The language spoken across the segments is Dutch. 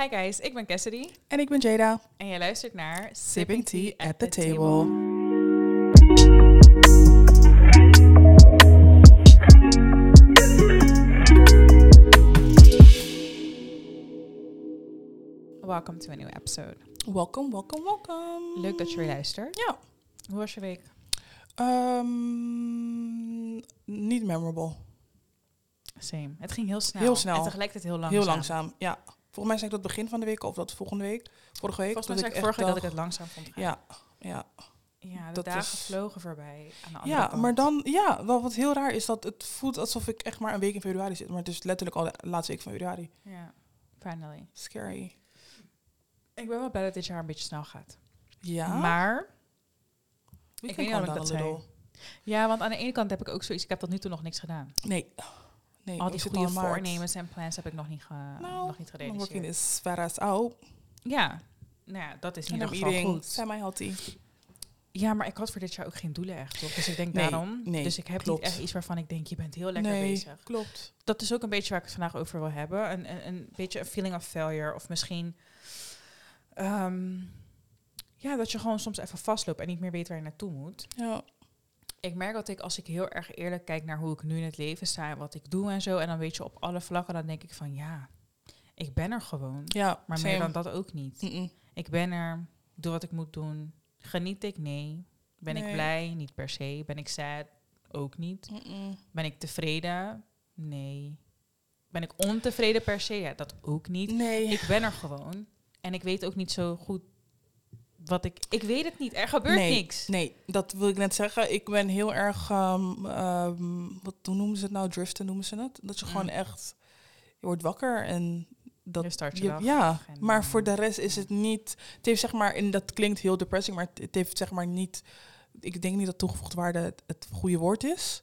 Hi guys, ik ben Cassidy En ik ben Jada. en je luistert naar Sipping tea at the table. Welcome to a new episode. Welkom, welkom, welkom. Leuk dat je weer luistert. Ja. Hoe was je week? Ehm, niet memorable. Same. Het ging heel snel. Heel snel. En tegelijkertijd heel langzaam. Heel langzaam, ja. Volgens mij zei ik dat begin van de week of dat volgende week. Vorige week. Volgens mij zei ik echt vorige week dat ik het langzaam vond gaan. Ja, ja. Ja, de dat dagen is- vlogen voorbij aan de andere Ja, kant. maar dan, ja, wel wat heel raar is dat het voelt alsof ik echt maar een week in februari zit. Maar het is letterlijk al de laatste week van februari. Ja, finally. Scary. Ik ben wel blij dat dit jaar een beetje snel gaat. Ja. Maar, We ik weet niet of ik dat zei. ja, want aan de ene kant heb ik ook zoiets, ik heb tot nu toe nog niks gedaan. Nee. Nee. Al die goede voornemens en plans heb ik nog niet, ge Nou, nog niet I'm working gerealiseerd. as far as out. Ja, nou ja, dat is in And ieder geval goed. semi-healthy. Ja, maar ik had voor dit jaar ook geen doelen echt, toch? Dus ik denk Nee, daarom. nee, dus ik heb klopt. niet echt iets waarvan ik denk, je bent heel lekker nee, bezig. klopt. Dat is ook een beetje waar ik het vandaag over wil hebben. Een, een, een beetje een feeling of failure. Of misschien... ehm, ja, dat je gewoon soms even vastloopt en niet meer weet waar je naartoe moet. Ja. Ik merk dat ik, als ik heel erg eerlijk kijk naar hoe ik nu in het leven sta en wat ik doe en zo, en dan weet je op alle vlakken, dan denk ik van ja, ik ben er gewoon. Ja, Maar same. meer dan dat ook niet. Ik ben er, doe wat ik moet doen. Geniet ik? Nee. Ben ik blij? Niet per se. Ben ik sad? Ook niet. Ben ik tevreden? Nee. Ben ik ontevreden per se? Ja, dat ook niet. Nee. Ik ben er gewoon. En ik weet ook niet zo goed wat ik... Ik weet het niet. Er gebeurt nee, niks. Nee, dat wil ik net zeggen. Ik ben heel erg, ehm, ehm, wat hoe noemen ze het nou? Driften noemen ze het. Dat je Mm. gewoon echt, je wordt wakker en dat... Je start je ja, en, maar voor de rest is het niet... Het heeft zeg maar, en dat klinkt heel depressing, maar het, heeft zeg maar niet... Ik denk niet dat toegevoegde waarde het, het goede woord is.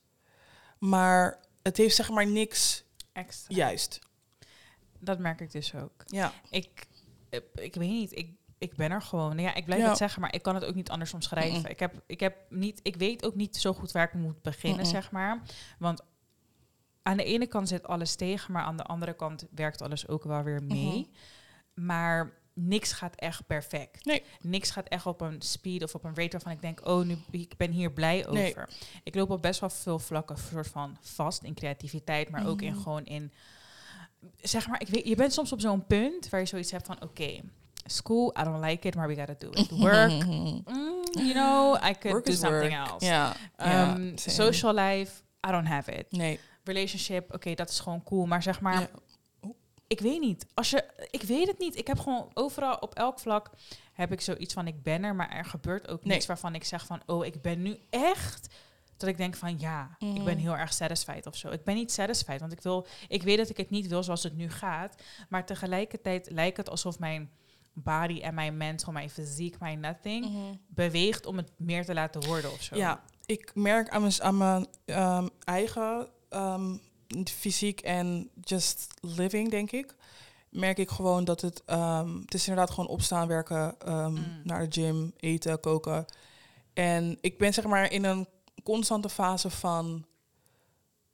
Maar het heeft zeg maar niks Extra. juist. Dat merk ik dus ook. Ja. Ik, ik weet niet, ik, ik ben er gewoon. Ja, ik blijf Ja. het zeggen, maar ik kan het ook niet anders omschrijven. Ik, heb, ik, heb niet, ik weet ook niet zo goed waar ik moet beginnen, zeg maar. Want aan de ene kant zit alles tegen, maar aan de andere kant werkt alles ook wel weer mee. Maar niks gaat echt perfect. Nee. Niks gaat echt op een speed of op een rate waarvan ik denk, oh, nu ik ben hier blij over. Ik loop op best wel veel vlakken soort van vast in creativiteit, maar ook in Mhm. gewoon in zeg maar, ik weet, je bent soms op zo'n punt waar je zoiets hebt van, oké, school, I don't like it, maar we gotta do it. Work, mm, you know, I could Work do something work. else. Ja. ja, Um, social life, I don't have it. Nee. Relationship, oké, dat is gewoon cool, maar zeg maar, Ja. ik weet niet. Als je, ik weet het niet. Ik heb gewoon overal op elk vlak heb ik zoiets van, ik ben er, maar er gebeurt ook Nee. niets waarvan ik zeg van, oh, ik ben nu echt dat ik denk van ja, ik ben Mhm. heel erg satisfied of zo. Ik ben niet satisfied, want ik wil, ik weet dat ik het niet wil zoals het nu gaat, maar tegelijkertijd lijkt het alsof mijn body en mijn mental, mijn fysiek, mijn nothing Mhm. beweegt om het meer te laten worden of zo. Ja, ik merk aan mijn, aan mijn ehm, eigen ehm, fysiek en just living, denk ik. Merk ik gewoon dat het... ehm, het is inderdaad gewoon opstaan, werken, Mm. naar de gym, eten, koken. En ik ben zeg maar in een constante fase van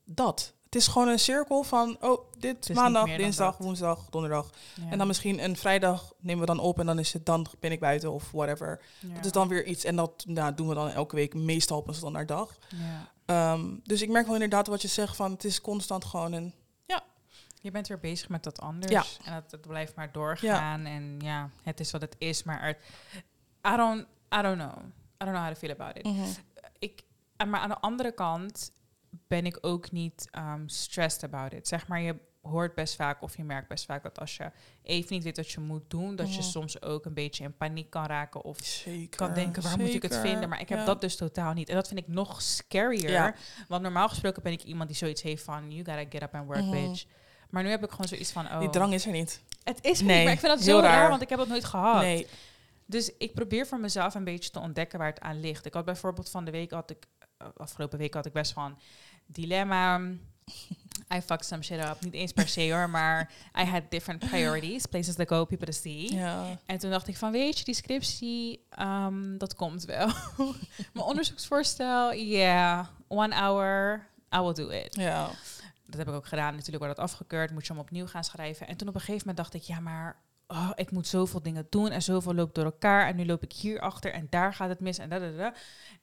dat. Het is gewoon een cirkel van, oh, dit maandag, dinsdag, dat. woensdag, donderdag. Ja. En dan misschien een vrijdag nemen we dan op en dan is het dan ben ik buiten of whatever. Ja. Dat is dan weer iets en dat nou, doen we dan elke week meestal op een standaarddag. Ja. Ehm, dus ik merk wel inderdaad wat je zegt van het is constant gewoon een Je bent weer bezig met dat anders. Ja. En het, het blijft maar doorgaan. En ja, het is wat het is. Maar het, I, don't, I don't know. I don't know how to feel about it. Ik, en maar aan de andere kant ben ik ook niet um, stressed about it. Zeg maar, je hoort best vaak of je merkt best vaak dat als je even niet weet wat je moet doen, dat je Mhm. soms ook een beetje in paniek kan raken of zeker kan denken, waar moet ik het vinden? Maar ik heb Ja. dat dus totaal niet. En dat vind ik nog scarier. Ja. Want normaal gesproken ben ik iemand die zoiets heeft van, you gotta get up and work, Mhm. bitch. Maar nu heb ik gewoon zoiets van, oh, Die drang is er niet. het is er Nee, niet, maar ik vind dat heel zo raar, raar. want ik heb dat nooit gehad. Nee. Dus ik probeer voor mezelf een beetje te ontdekken waar het aan ligt. Ik had bijvoorbeeld van de week had ik, afgelopen week had ik best van dilemma. I fucked some shit up. Niet eens per se hoor, maar I had different priorities, places to go, people to see. Ja. En toen dacht ik van, weet je, die scriptie, ehm, dat komt wel. Mijn onderzoeksvoorstel, yeah, one hour, I will do it. Ja. Dat heb ik ook gedaan. Natuurlijk wordt dat afgekeurd, moet je hem opnieuw gaan schrijven. En toen op een gegeven moment dacht ik, ja, maar oh, ik moet zoveel dingen doen en zoveel loopt door elkaar. En nu loop ik hier achter en daar gaat het mis en da, da, da.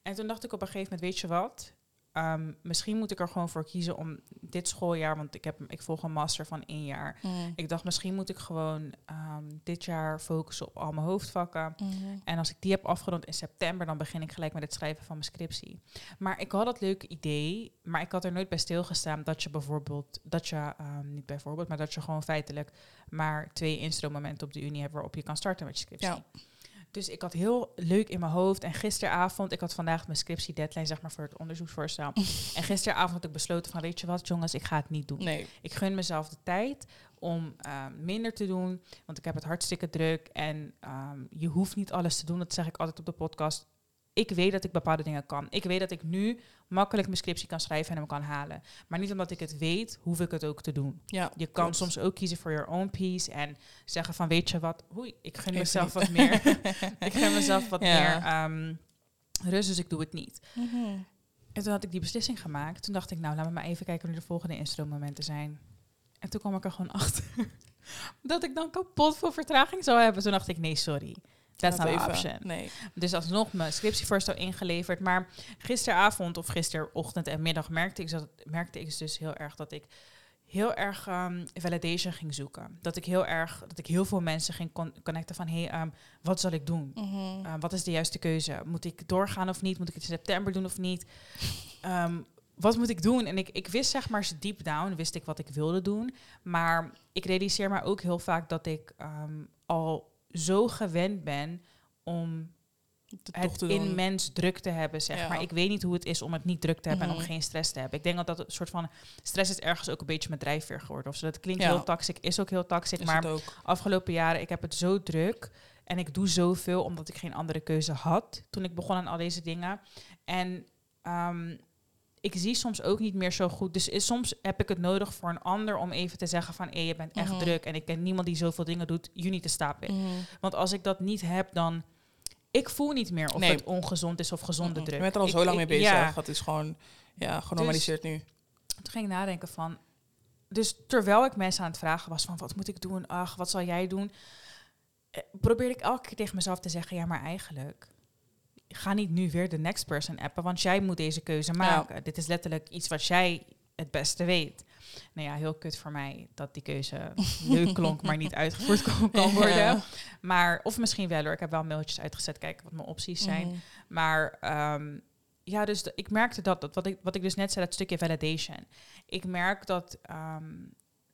En toen dacht ik op een gegeven moment, weet je wat? Ehm, misschien moet ik er gewoon voor kiezen om dit schooljaar, want ik, heb, ik volg een master van één jaar. Mm. Ik dacht, misschien moet ik gewoon ehm, dit jaar focussen op al mijn hoofdvakken. Mhm. En als ik die heb afgerond in september, dan begin ik gelijk met het schrijven van mijn scriptie. Maar ik had dat leuke idee, maar ik had er nooit bij stilgestaan dat je bijvoorbeeld, dat je, ehm, niet bijvoorbeeld, maar dat je gewoon feitelijk maar twee instroommomenten op de Unie hebt waarop je kan starten met je scriptie. Ja. Dus ik had heel leuk in mijn hoofd. En gisteravond, ik had vandaag mijn scriptie deadline, zeg maar, voor het onderzoeksvoorstel. en gisteravond had ik besloten van, weet je wat, jongens, ik ga het niet doen. Nee. Ik gun mezelf de tijd om ehm, minder te doen, want ik heb het hartstikke druk. En ehm, je hoeft niet alles te doen, dat zeg ik altijd op de podcast. Ik weet dat ik bepaalde dingen kan. Ik weet dat ik nu makkelijk mijn scriptie kan schrijven en hem kan halen. Maar niet omdat ik het weet, hoef ik het ook te doen. Ja, Je kan klopt. soms ook kiezen voor your own peace en zeggen van weet je wat, oei, ik gun mezelf wat meer. ik gun mezelf wat Ja. meer ehm, rust, dus ik doe het niet. Mhm. En toen had ik die beslissing gemaakt. Toen dacht ik, nou, laat me maar even kijken wanneer de volgende instroommomenten zijn. En toen kwam ik er gewoon achter dat ik dan kapot veel vertraging zou hebben. Toen dacht ik, nee, sorry. That's Laat not even. option. Nee. Dus alsnog mijn scriptievoorstel ingeleverd. Maar gisteravond of gisterochtend en middag merkte ik, dat, merkte ik dus heel erg dat ik heel erg ehm, validation ging zoeken. Dat ik heel erg, dat ik heel veel mensen ging con- connecten van, hey, ehm, wat zal ik doen? Mhm. Uh, wat is de juiste keuze? Moet ik doorgaan of niet? Moet ik het in september doen of niet? Ehm, wat moet ik doen? En ik, ik wist zeg maar deep down, wist ik wat ik wilde doen. Maar ik realiseer me ook heel vaak dat ik ehm, al zo gewend ben om Het immens druk te hebben, zeg Ja. maar. Ik weet niet hoe het is om het niet druk te hebben en Mhm. om geen stress te hebben. Ik denk dat dat een soort van... Stress is ergens ook een beetje mijn drijfveer geworden. Of zo. Dat klinkt Ja. heel toxic, is ook heel toxic. Is maar afgelopen jaren, ik heb het zo druk. En ik doe zoveel omdat ik geen andere keuze had toen ik begon aan al deze dingen. En ehm, ik zie soms ook niet meer zo goed. Dus is, soms heb ik het nodig voor een ander om even te zeggen van... hé, je bent echt Mhm. druk en ik ken niemand die zoveel dingen doet. You need to stop it. Mhm. Want als ik dat niet heb, dan... Ik voel niet meer of Nee. het ongezond is of gezonde Mhm. druk. Je bent er al Ik- zo lang mee bezig. Ja, Het is gewoon ja, genormaliseerd nu. toen ging ik nadenken van... Dus terwijl ik mensen aan het vragen was van... wat moet ik doen? Ach, wat zal jij doen? Eh, probeerde ik elke keer tegen mezelf te zeggen... ja, maar eigenlijk... ga niet nu weer de next person appen... want jij moet deze keuze maken. Dit is letterlijk iets wat jij het beste weet. Nou ja, heel kut voor mij dat die keuze leuk klonk... maar niet uitgevoerd kon, kan worden. Ja. Maar, of misschien wel hoor. Ik heb wel mailtjes uitgezet, kijken wat mijn opties zijn. Mhm. Maar ehm, ja, dus de- ik merkte dat, dat wat, ik, wat ik dus net zei, dat stukje validation. Ik merk dat, ehm,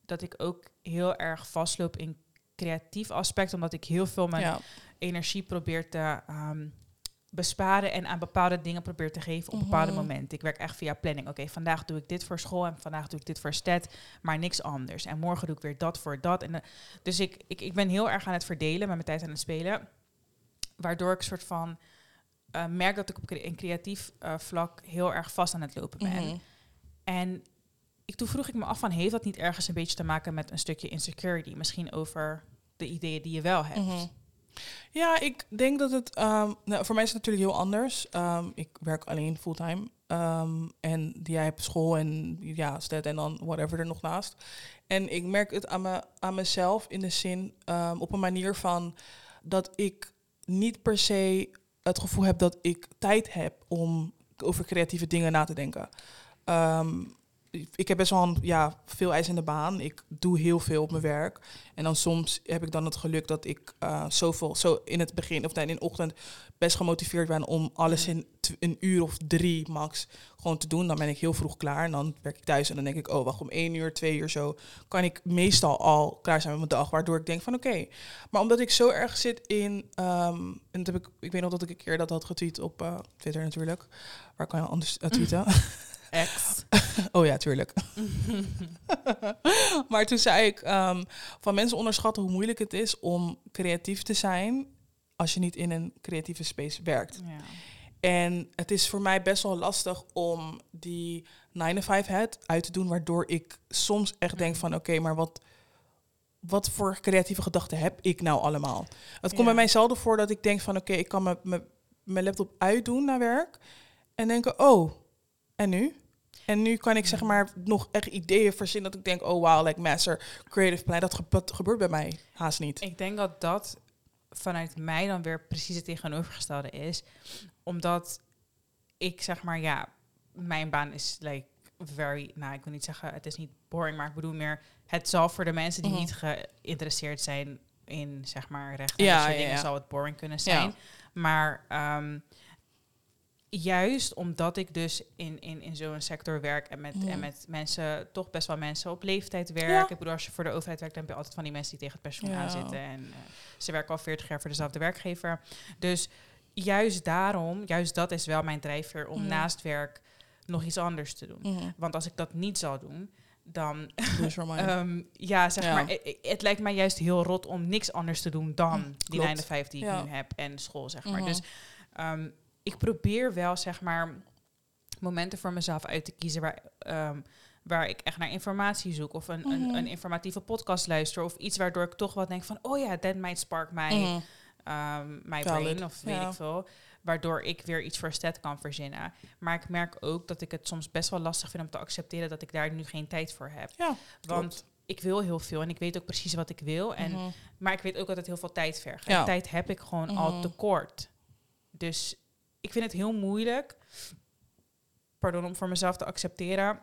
dat ik ook heel erg vastloop in creatief aspect, omdat ik heel veel mijn Ja. energie probeer te ehm, besparen en aan bepaalde dingen probeer te geven op bepaalde Mhm. momenten. Ik werk echt via planning. Oké, vandaag doe ik dit voor school en vandaag doe ik dit voor STED, maar niks anders. En morgen doe ik weer dat voor dat. En, eh, dus ik, ik, ik ben heel erg aan het verdelen met mijn tijd aan het spelen, waardoor ik soort van eh, merk dat ik op een creatief eh, vlak heel erg vast aan het lopen ben. Mhm. En ik, toen vroeg ik me af van, heeft dat niet ergens een beetje te maken met een stukje insecurity? Misschien over de ideeën die je wel hebt. Mhm. Ja, ik denk dat het... ehm, nou, voor mij is natuurlijk heel anders. Ehm, ik werk alleen fulltime. Ehm, en jij hebt school en ja, sted en dan whatever er nog naast. En ik merk het aan, me, aan mezelf in de zin, op een manier van dat ik niet per se het gevoel heb dat ik tijd heb om over creatieve dingen na te denken. Ik heb best wel een, ja, veel ijs in de baan. Ik doe heel veel op mijn werk. En dan soms heb ik dan het geluk dat ik eh, zoveel, zo in het begin of in de ochtend best gemotiveerd ben om alles in tw- een uur of drie max gewoon te doen. Dan ben ik heel vroeg klaar en dan werk ik thuis en dan denk ik, oh wacht, om één uur, twee uur zo kan ik meestal al klaar zijn met mijn dag. Waardoor ik denk van oké. Maar omdat ik zo erg zit in, ehm, en dat heb ik, ik weet nog dat ik een keer dat had getweet op eh, Twitter natuurlijk. Waar kan je anders uh, tweeten? Ex. Oh ja, tuurlijk. maar toen zei ik, ehm, van mensen onderschatten hoe moeilijk het is om creatief te zijn als je niet in een creatieve space werkt. Ja. En het is voor mij best wel lastig om die 9-to-5 het uit te doen, waardoor ik soms echt denk van oké, maar wat, wat voor creatieve gedachten heb ik nou allemaal? Het komt Ja. bij mij zelden voor dat ik denk van oké, ik kan mijn laptop uitdoen naar werk en denken, oh, en nu? En nu kan ik zeg maar nog echt ideeën verzinnen dat ik denk, oh wow, like master creative plan. Dat, ge- dat gebeurt bij mij haast niet. Ik denk dat dat vanuit mij dan weer precies het tegenovergestelde is. Omdat ik zeg maar, ja, mijn baan is like very, nou ik wil niet zeggen, het is niet boring, maar ik bedoel meer, het zal voor de mensen die Mhm. niet geïnteresseerd zijn in zeg maar recht en Ja, ja, dingen, ja. zal het boring kunnen zijn. Maar ehm, juist omdat ik dus in, in, in zo'n sector werk en met, en met mensen, toch best wel mensen op leeftijd werk. Ja. Ik bedoel, als je voor de overheid werkt, dan heb je altijd van die mensen die tegen het pensioen Ja. aan zitten. En eh, ze werken al 40 jaar voor dezelfde werkgever. Dus juist daarom, juist dat is wel mijn drijfveer om naast werk nog iets anders te doen. Want als ik dat niet zou doen, dan, ehm, ja, zeg Ja. maar, het lijkt mij juist heel rot om niks anders te doen dan Mm, die klopt. 9 to 5 die ik Ja. nu heb en school, zeg maar. Dus ehm, ik probeer wel, zeg maar, momenten voor mezelf uit te kiezen waar, ehm, waar ik echt naar informatie zoek. Of een, een, Mhm. een informatieve podcast luister. Of iets waardoor ik toch wat denk van, oh ja, that might spark my, Mhm. ehm, brain. Of weet ja. ik veel. Waardoor ik weer iets voor stat kan verzinnen. Maar ik merk ook dat ik het soms best wel lastig vind om te accepteren dat ik daar nu geen tijd voor heb. Ja, Want klopt. ik wil heel veel en ik weet ook precies wat ik wil. En, Mhm. Maar ik weet ook dat het heel veel tijd vergt. Ja. En tijd heb ik gewoon al Mhm. tekort. Dus ik vind het heel moeilijk, pardon, om voor mezelf te accepteren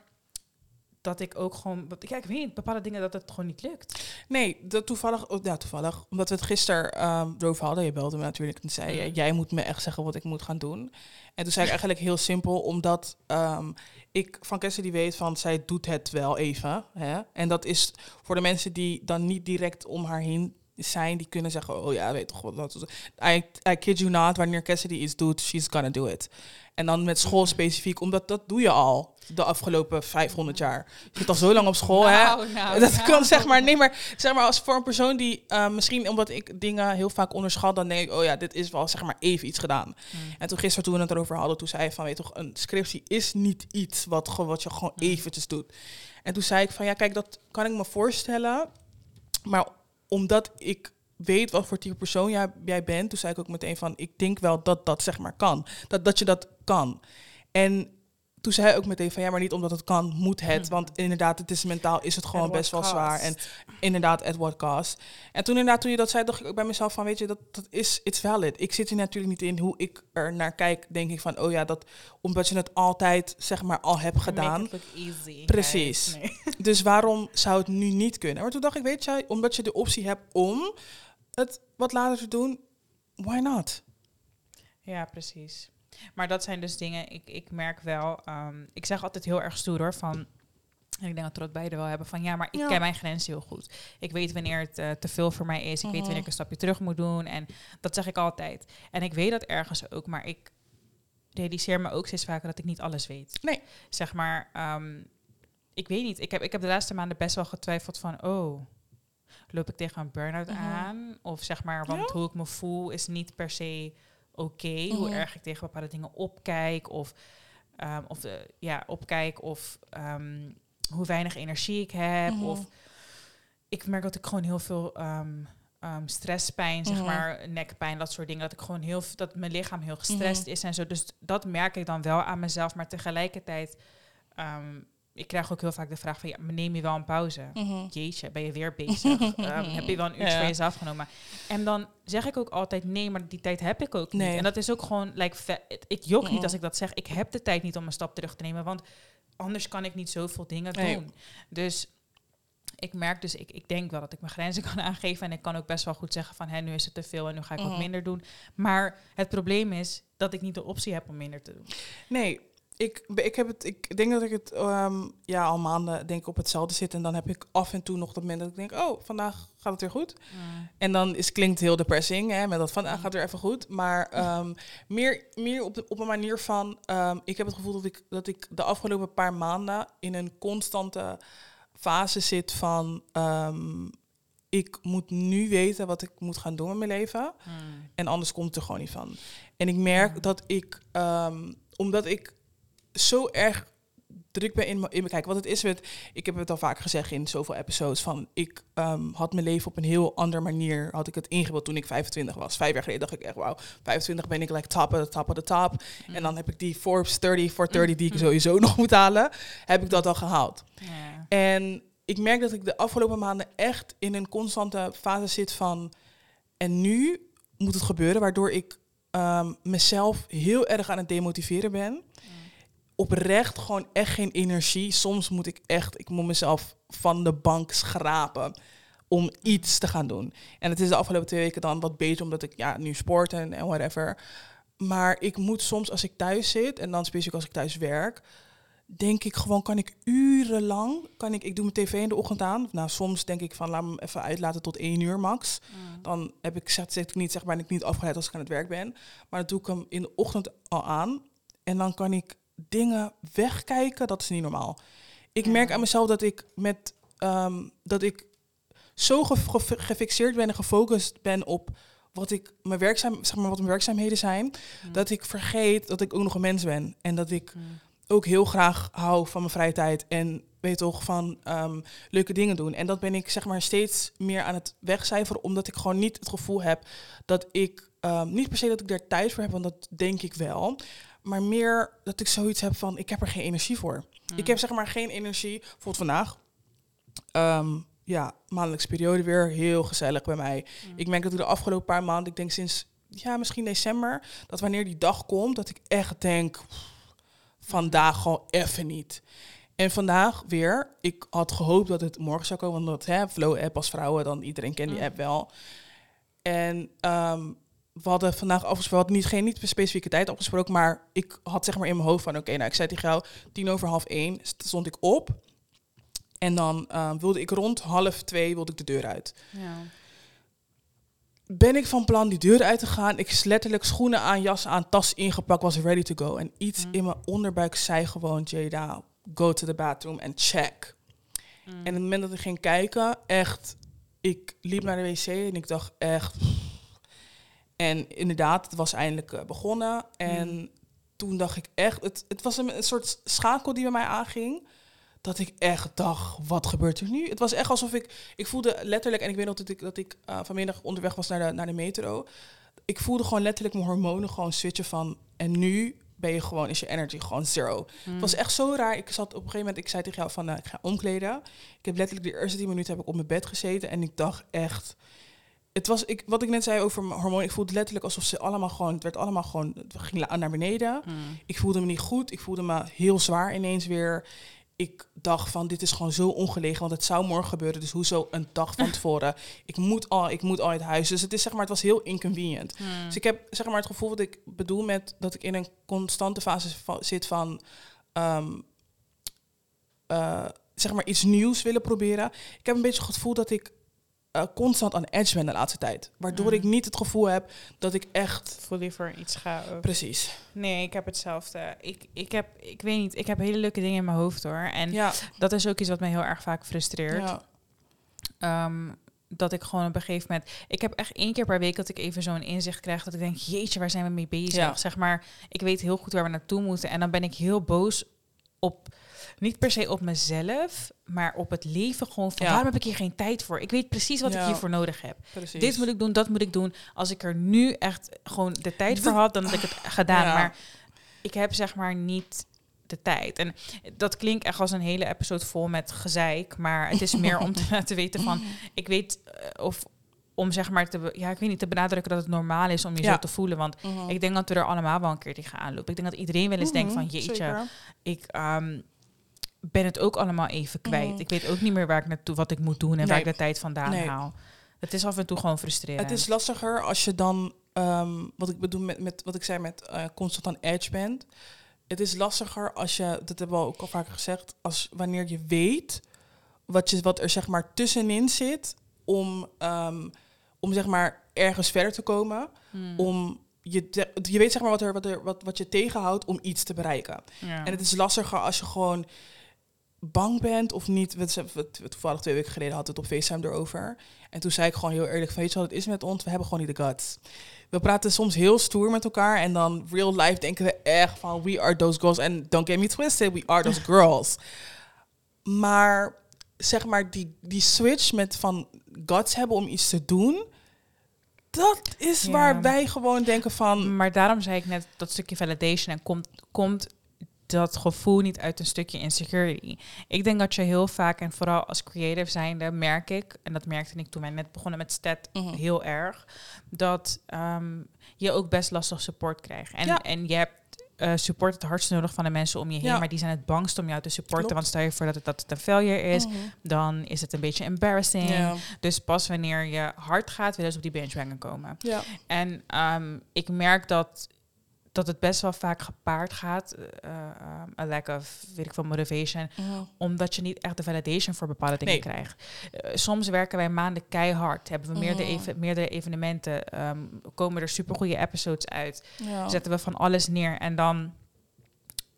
dat ik ook gewoon, ja, ik weet niet, bepaalde dingen dat het gewoon niet lukt. Nee, dat toevallig, oh, ja, toevallig, omdat we het gisteren ehm erover hadden. Je belde me natuurlijk en zei je, Mhm. jij moet me echt zeggen wat ik moet gaan doen. En toen zei ik eigenlijk heel simpel, omdat ehm, ik van Cassidy weet van, zij doet het wel even. Hè? En dat is voor de mensen die dan niet direct om haar heen zijn, die kunnen zeggen, oh ja, weet toch wat. I, I kid you not, wanneer Cassidy iets doet, she's gonna do it. En dan met school specifiek, omdat dat doe je al de afgelopen 500 jaar. Je zit al zo lang op school, hè? Nou, nou, dat nou. kan zeg maar, nee, maar zeg maar als voor een persoon die eh, misschien omdat ik dingen heel vaak onderschat, dan denk ik, oh ja, dit is wel zeg maar even iets gedaan. Mm. En toen gisteren toen we het erover hadden, toen zei hij van, weet toch, een scriptie is niet iets wat, wat je gewoon Mm. eventjes doet. En toen zei ik van, ja, kijk, dat kan ik me voorstellen, maar omdat ik weet wat voor type persoon jij, jij bent, toen zei ik ook meteen van, ik denk wel dat dat zeg maar kan, dat, dat je dat kan. En toen zei hij ook meteen van ja, maar niet omdat het kan, moet het. Mhm. Want inderdaad, het is mentaal is het gewoon best wel zwaar. En inderdaad, at what cost. En toen inderdaad, toen je dat zei, dacht ik ook bij mezelf van, weet je, dat, dat is, it's valid. Ik zit hier natuurlijk niet in hoe ik er naar kijk, denk ik van, oh ja, dat omdat je het altijd, zeg maar, al hebt gedaan. Easy, Precies. Nee. Dus waarom zou het nu niet kunnen? Maar toen dacht ik, weet je, omdat je de optie hebt om het wat later te doen, why not? Ja, precies. Maar dat zijn dus dingen, ik, ik merk wel, ehm, ik zeg altijd heel erg stoer hoor, van, en ik denk dat we het beide wel hebben, van ja, maar ik Ja. ken mijn grenzen heel goed. Ik weet wanneer het eh, te veel voor mij is, ik weet Mhm. wanneer ik een stapje terug moet doen en dat zeg ik altijd. En ik weet dat ergens ook, maar ik realiseer me ook steeds vaker dat ik niet alles weet. Nee. Zeg maar, ehm, ik weet niet, ik heb, ik heb de laatste maanden best wel getwijfeld van, oh, loop ik tegen een burn-out Mhm. aan? Of zeg maar, want Ja. hoe ik me voel is niet per se oké. Hoe Mhm. erg ik tegen bepaalde dingen opkijk. Of, ehm, of de, ja, opkijk. Of ehm, hoe weinig energie ik heb. Mhm. Of ik merk dat ik gewoon heel veel ehm, stresspijn, zeg Mhm. maar, nekpijn, dat soort dingen. Dat ik gewoon heel dat mijn lichaam heel gestrest is en zo. Dus dat merk ik dan wel aan mezelf. Maar tegelijkertijd, ik krijg ook heel vaak de vraag van, ja, neem je wel een pauze? Mhm. jeetje, ben je weer bezig? Ehm, heb je wel een uurtje Ja. voor jezelf genomen? En dan zeg ik ook altijd, nee, maar die tijd heb ik ook niet. Nee. En dat is ook gewoon, like, ik jok niet Mhm. als ik dat zeg. Ik heb de tijd niet om een stap terug te nemen, want anders kan ik niet zoveel dingen Nee. doen. Dus ik merk dus, ik, ik denk wel dat ik mijn grenzen kan aangeven. En ik kan ook best wel goed zeggen van, hé, nu is het te veel en nu ga ik wat Mhm. minder doen. Maar het probleem is dat ik niet de optie heb om minder te doen. Nee, ik, ik, heb het, ik denk dat ik het ehm, ja, al maanden denk op hetzelfde zit. En dan heb ik af en toe nog dat moment dat ik denk, oh, vandaag gaat het weer goed. En dan is, klinkt heel depressing, hè, met dat vandaag gaat het weer even goed. Maar ehm, meer, meer op, de, op een manier van, ehm, ik heb het gevoel dat ik, dat ik de afgelopen paar maanden in een constante fase zit van, ik moet nu weten wat ik moet gaan doen met mijn leven. Mm. En anders komt het er gewoon niet van. En ik merk dat ik, omdat ik zo erg druk ben in mijn... Kijk, wat het is met... Ik heb het al vaak gezegd in zoveel episodes van... Ik ehm, had mijn leven op een heel andere manier... had ik het ingebeeld toen ik 25 was. Vijf jaar geleden dacht ik echt... Wauw, 25 ben ik like top of the top of the top. En Mm. dan heb ik die Forbes 30 for 30 die ik sowieso nog moet halen. Heb ik dat al gehaald. En ik merk dat ik de afgelopen maanden echt in een constante fase zit van... En nu moet het gebeuren, waardoor ik ehm, mezelf heel erg aan het demotiveren ben. Oprecht gewoon echt geen energie. Soms moet ik echt, ik moet mezelf van de bank schrapen om iets te gaan doen. En het is de afgelopen twee weken dan wat beter, omdat ik ja, nu sport en, en whatever. Maar ik moet soms, als ik thuis zit, en dan specifiek als ik thuis werk, denk ik gewoon, kan ik urenlang, kan ik, ik doe mijn tv in de ochtend aan. Nou, soms denk ik van, laat me hem even uitlaten tot één uur max. Mm. Dan heb ik, zet, zet ik niet, zeg maar, ben ik niet afgeleid als ik aan het werk ben. Maar dan doe ik hem in de ochtend al aan. En dan kan ik dingen wegkijken, dat is niet normaal. Ik Ja. merk aan mezelf dat ik met, ehm, dat ik zo ge- ge- gefixeerd ben en gefocust ben op wat ik mijn werkzaam, zeg maar, wat mijn werkzaamheden zijn, dat ik vergeet dat ik ook nog een mens ben. En dat ik ook heel graag hou van mijn vrije tijd en weet toch van ehm, leuke dingen doen. En dat ben ik zeg maar steeds meer aan het wegcijferen, omdat ik gewoon niet het gevoel heb dat ik ehm, niet per se dat ik daar tijd voor heb, want dat denk ik wel, maar meer dat ik zoiets heb van ik heb er geen energie voor. Ik heb zeg maar geen energie. Bijvoorbeeld vandaag. ehm, ja, maandelijkse periode weer heel gezellig bij mij. Mm. Ik merk dat ik de afgelopen paar maanden, ik denk sinds ja, misschien december, dat wanneer die dag komt, dat ik echt denk, pff, vandaag gewoon even niet. En vandaag weer, ik had gehoopt dat het morgen zou komen, want hè, Flow app als vrouwen, dan iedereen kent die Mm. app wel. En ehm, we hadden vandaag afgesproken, we hadden niet, geen niet specifieke tijd afgesproken, maar ik had zeg maar in mijn hoofd van, oké, nou ik zei tegen jou, tien over half één st- stond ik op. En dan ehm, wilde ik rond half twee wilde ik de deur uit Ja. ben ik van plan die deur uit te gaan. Ik is letterlijk schoenen aan, jas aan, tas ingepakt, was ready to go. En iets Mm. in mijn onderbuik zei gewoon, Jada, go to the bathroom and check. Mm. En op het moment dat ik ging kijken, echt, ik liep naar de wc en ik dacht echt... En inderdaad, het was eindelijk eh, begonnen. En Mm. toen dacht ik echt, het, het was een, een soort schakel die bij mij aanging. Dat ik echt dacht, wat gebeurt er nu? Het was echt alsof ik, ik voelde letterlijk, en ik weet nog dat ik, dat ik eh, vanmiddag onderweg was naar de, naar de metro. Ik voelde gewoon letterlijk mijn hormonen gewoon switchen van, en nu ben je gewoon, is je energy gewoon zero. Mm. Het was echt zo raar. Ik zat op een gegeven moment, ik zei tegen jou van, eh, ik ga omkleden. Ik heb letterlijk de eerste tien minuten heb ik op mijn bed gezeten en ik dacht echt, het was, ik, wat ik net zei over mijn hormonen, ik voelde letterlijk alsof ze allemaal gewoon, het werd allemaal gewoon, het ging naar beneden. Mm. Ik voelde me niet goed. Ik voelde me heel zwaar ineens weer. Ik dacht van, dit is gewoon zo ongelegen, want het zou morgen gebeuren. Dus hoezo een dag van tevoren? Ik moet al, ik moet al uit huis. Dus het is zeg maar, het was heel inconvenient. Mm. Dus ik heb zeg maar het gevoel wat ik bedoel met dat ik in een constante fase va- zit van, ehm, eh, zeg maar iets nieuws willen proberen. Ik heb een beetje het gevoel dat ik eh, constant aan edge ben de laatste tijd, waardoor Mm. ik niet het gevoel heb dat ik echt Voel voor iets ga ook. precies. Nee, ik heb hetzelfde. Ik, ik heb, ik weet niet, ik heb hele leuke dingen in mijn hoofd hoor. En Ja, dat is ook iets wat mij heel erg vaak frustreert. ja, Ehm, dat ik gewoon op een gegeven moment... Ik heb echt één keer per week dat ik even zo'n inzicht krijg... dat ik denk, jeetje, waar zijn we mee bezig? Ja. Zeg maar, ik weet heel goed waar we naartoe moeten. En dan ben ik heel boos op... Niet per se op mezelf, maar op het leven gewoon van... Ja. waarom heb ik hier geen tijd voor? Ik weet precies wat Ja. ik hiervoor nodig heb. precies. Dit moet ik doen, dat moet ik doen. Als ik er nu echt gewoon de tijd voor had, dan had ik het gedaan. Ja. Maar ik heb zeg maar niet de tijd. En dat klinkt echt als een hele episode vol met gezeik. Maar het is meer om te laten weten van... Ik weet eh, of om zeg maar te, ja, ik weet niet, te benadrukken dat het normaal is om je Ja. zo te voelen. Want Mhm. ik denk dat we er allemaal wel een keer tegen aanlopen. Ik denk dat iedereen wel eens denkt van... Mhm, Jeetje, zeker. ik ehm, ben het ook allemaal even kwijt. Mhm. Ik weet ook niet meer waar ik naartoe, wat ik moet doen en waar ik de tijd vandaan Nee. haal. Het is af en toe gewoon frustrerend. Het is lastiger als je dan, ehm, wat ik bedoel met, met wat ik zei met eh, constant aan edge bent. Het is lastiger als je, dat hebben we ook al vaker gezegd, als wanneer je weet wat, je, wat er zeg maar tussenin zit om, ehm, om zeg maar ergens verder te komen. Hmm. Om je, te- je weet zeg maar wat, er, wat, er, wat, wat je tegenhoudt om iets te bereiken. Ja. En het is lastiger als je gewoon bang bent of niet. We, we, toevallig twee weken geleden hadden we het op FaceTime erover. En toen zei ik gewoon heel eerlijk van, weet je wat het is met ons? We hebben gewoon niet de guts. We praten soms heel stoer met elkaar en dan real life denken we echt van we are those girls. En don't get me twisted, we are those girls. Maar zeg maar die, die switch met van guts hebben om iets te doen, dat is Ja. waar wij gewoon denken van Maar daarom zei ik net dat stukje validation en komt, komt dat gevoel niet uit een stukje insecurity. Ik denk dat je heel vaak, en vooral als creative zijnde, merk ik, en dat merkte ik toen wij net begonnen met stat Mhm. heel erg, dat ehm, je ook best lastig support krijgt. En, Ja. en je hebt eh, support het hardst nodig van de mensen om je heen, Ja. maar die zijn het bangst om jou te supporten. Klopt. Want stel je voor dat het, dat het een failure is, Mhm. dan is het een beetje embarrassing. Ja. Dus pas wanneer je hard gaat, willen ze op die benchwagon komen. Ja. En ehm, ik merk dat, dat het best wel vaak gepaard gaat, um, a lack of, weet ik veel, motivation, Mhm. omdat je niet echt de validation voor bepaalde dingen Nee. krijgt. Eh, soms werken wij maanden keihard, hebben we meerdere, Mhm. even, meerdere evenementen, ehm, komen er supergoeie episodes uit, Ja. zetten we van alles neer en dan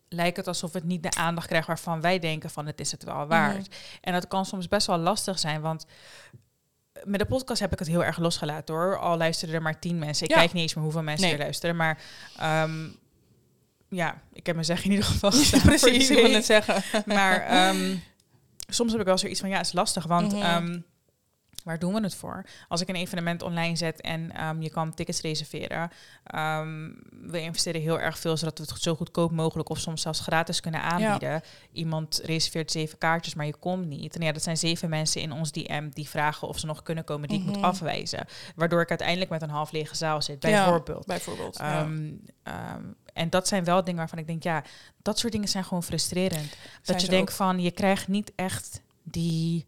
lijkt het alsof het niet de aandacht krijgt waarvan wij denken van het is het wel waard. Mhm. En dat kan soms best wel lastig zijn, want met de podcast heb ik het heel erg losgelaten hoor. Al luisteren er maar tien mensen. Ik Ja. kijk niet eens meer hoeveel mensen Nee. er luisteren, maar ehm, ja, ik heb mijn zeg in ieder geval Precies, ik wil zeggen. Maar ehm, soms heb ik wel zoiets van, ja, het is lastig, want Mhm. ehm, waar doen we het voor? Als ik een evenement online zet en ehm, je kan tickets reserveren, ehm, we investeren heel erg veel zodat we het zo goedkoop mogelijk of soms zelfs gratis kunnen aanbieden. Iemand reserveert zeven kaartjes, maar je komt niet. En ja, dat zijn zeven mensen in ons DM die vragen of ze nog kunnen komen die ik Mhm. moet afwijzen. Waardoor ik uiteindelijk met een half lege zaal zit, Ja, bijvoorbeeld. Bijvoorbeeld. ja. Ehm, en dat zijn wel dingen waarvan ik denk, ja, dat soort dingen zijn gewoon frustrerend. Zijn dat je denkt ook. van, je krijgt niet echt die...